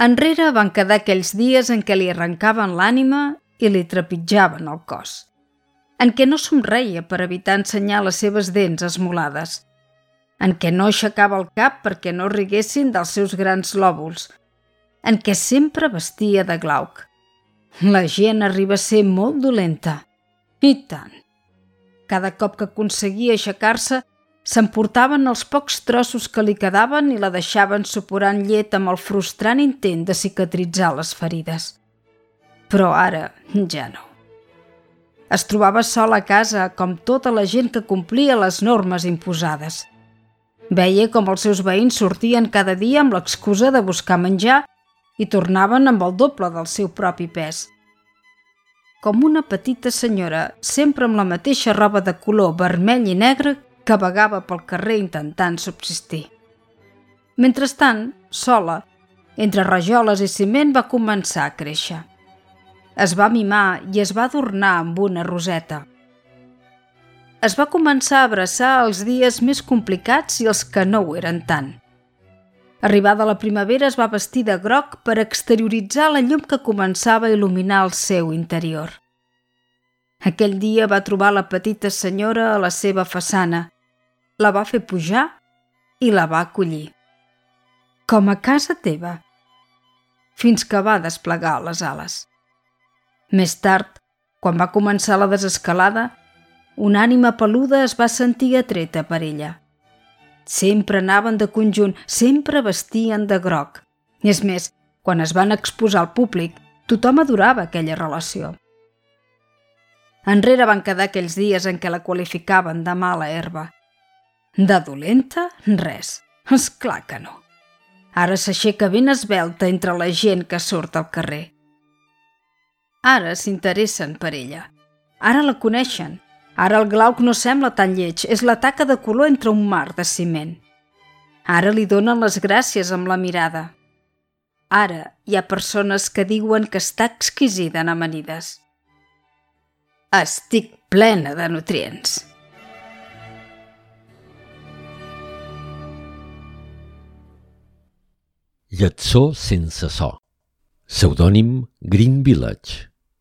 Enrere van quedar aquells dies en què li arrencaven l'ànima i li trepitjaven el cos, en què no somreia per evitar ensenyar les seves dents esmolades, en què no aixecava el cap perquè no riguessin dels seus grans lòbuls, en què sempre vestia de glauc. La gent arriba a ser molt dolenta. I tant. Cada cop que aconseguia aixecar-se, S'emportaven els pocs trossos que li quedaven i la deixaven suporant llet amb el frustrant intent de cicatritzar les ferides. Però ara ja no. Es trobava sola a casa com tota la gent que complia les normes imposades. Veia com els seus veïns sortien cada dia amb l'excusa de buscar menjar i tornaven amb el doble del seu propi pes. Com una petita senyora, sempre amb la mateixa roba de color vermell i negre que vagava pel carrer intentant subsistir. Mentrestant, sola, entre rajoles i ciment va començar a créixer. Es va mimar i es va adornar amb una roseta. Es va començar a abraçar els dies més complicats i els que no ho eren tant. Arribada la primavera es va vestir de groc per exterioritzar la llum que començava a il·luminar el seu interior. Aquell dia va trobar la petita senyora a la seva façana, la va fer pujar i la va acollir. Com a casa teva, fins que va desplegar les ales. Més tard, quan va començar la desescalada, una ànima peluda es va sentir atreta per ella. Sempre anaven de conjunt, sempre vestien de groc. I és més, quan es van exposar al públic, tothom adorava aquella relació. Enrere van quedar aquells dies en què la qualificaven de mala herba. De dolenta, res. És clar que no. Ara s'aixeca ben esbelta entre la gent que surt al carrer. Ara s'interessen per ella. Ara la coneixen. Ara el glauc no sembla tan lleig, és la taca de color entre un mar de ciment. Ara li donen les gràcies amb la mirada. Ara hi ha persones que diuen que està exquisida en amanides. Estic plena de nutrients. Lletsó sense so. Pseudònim Green Village.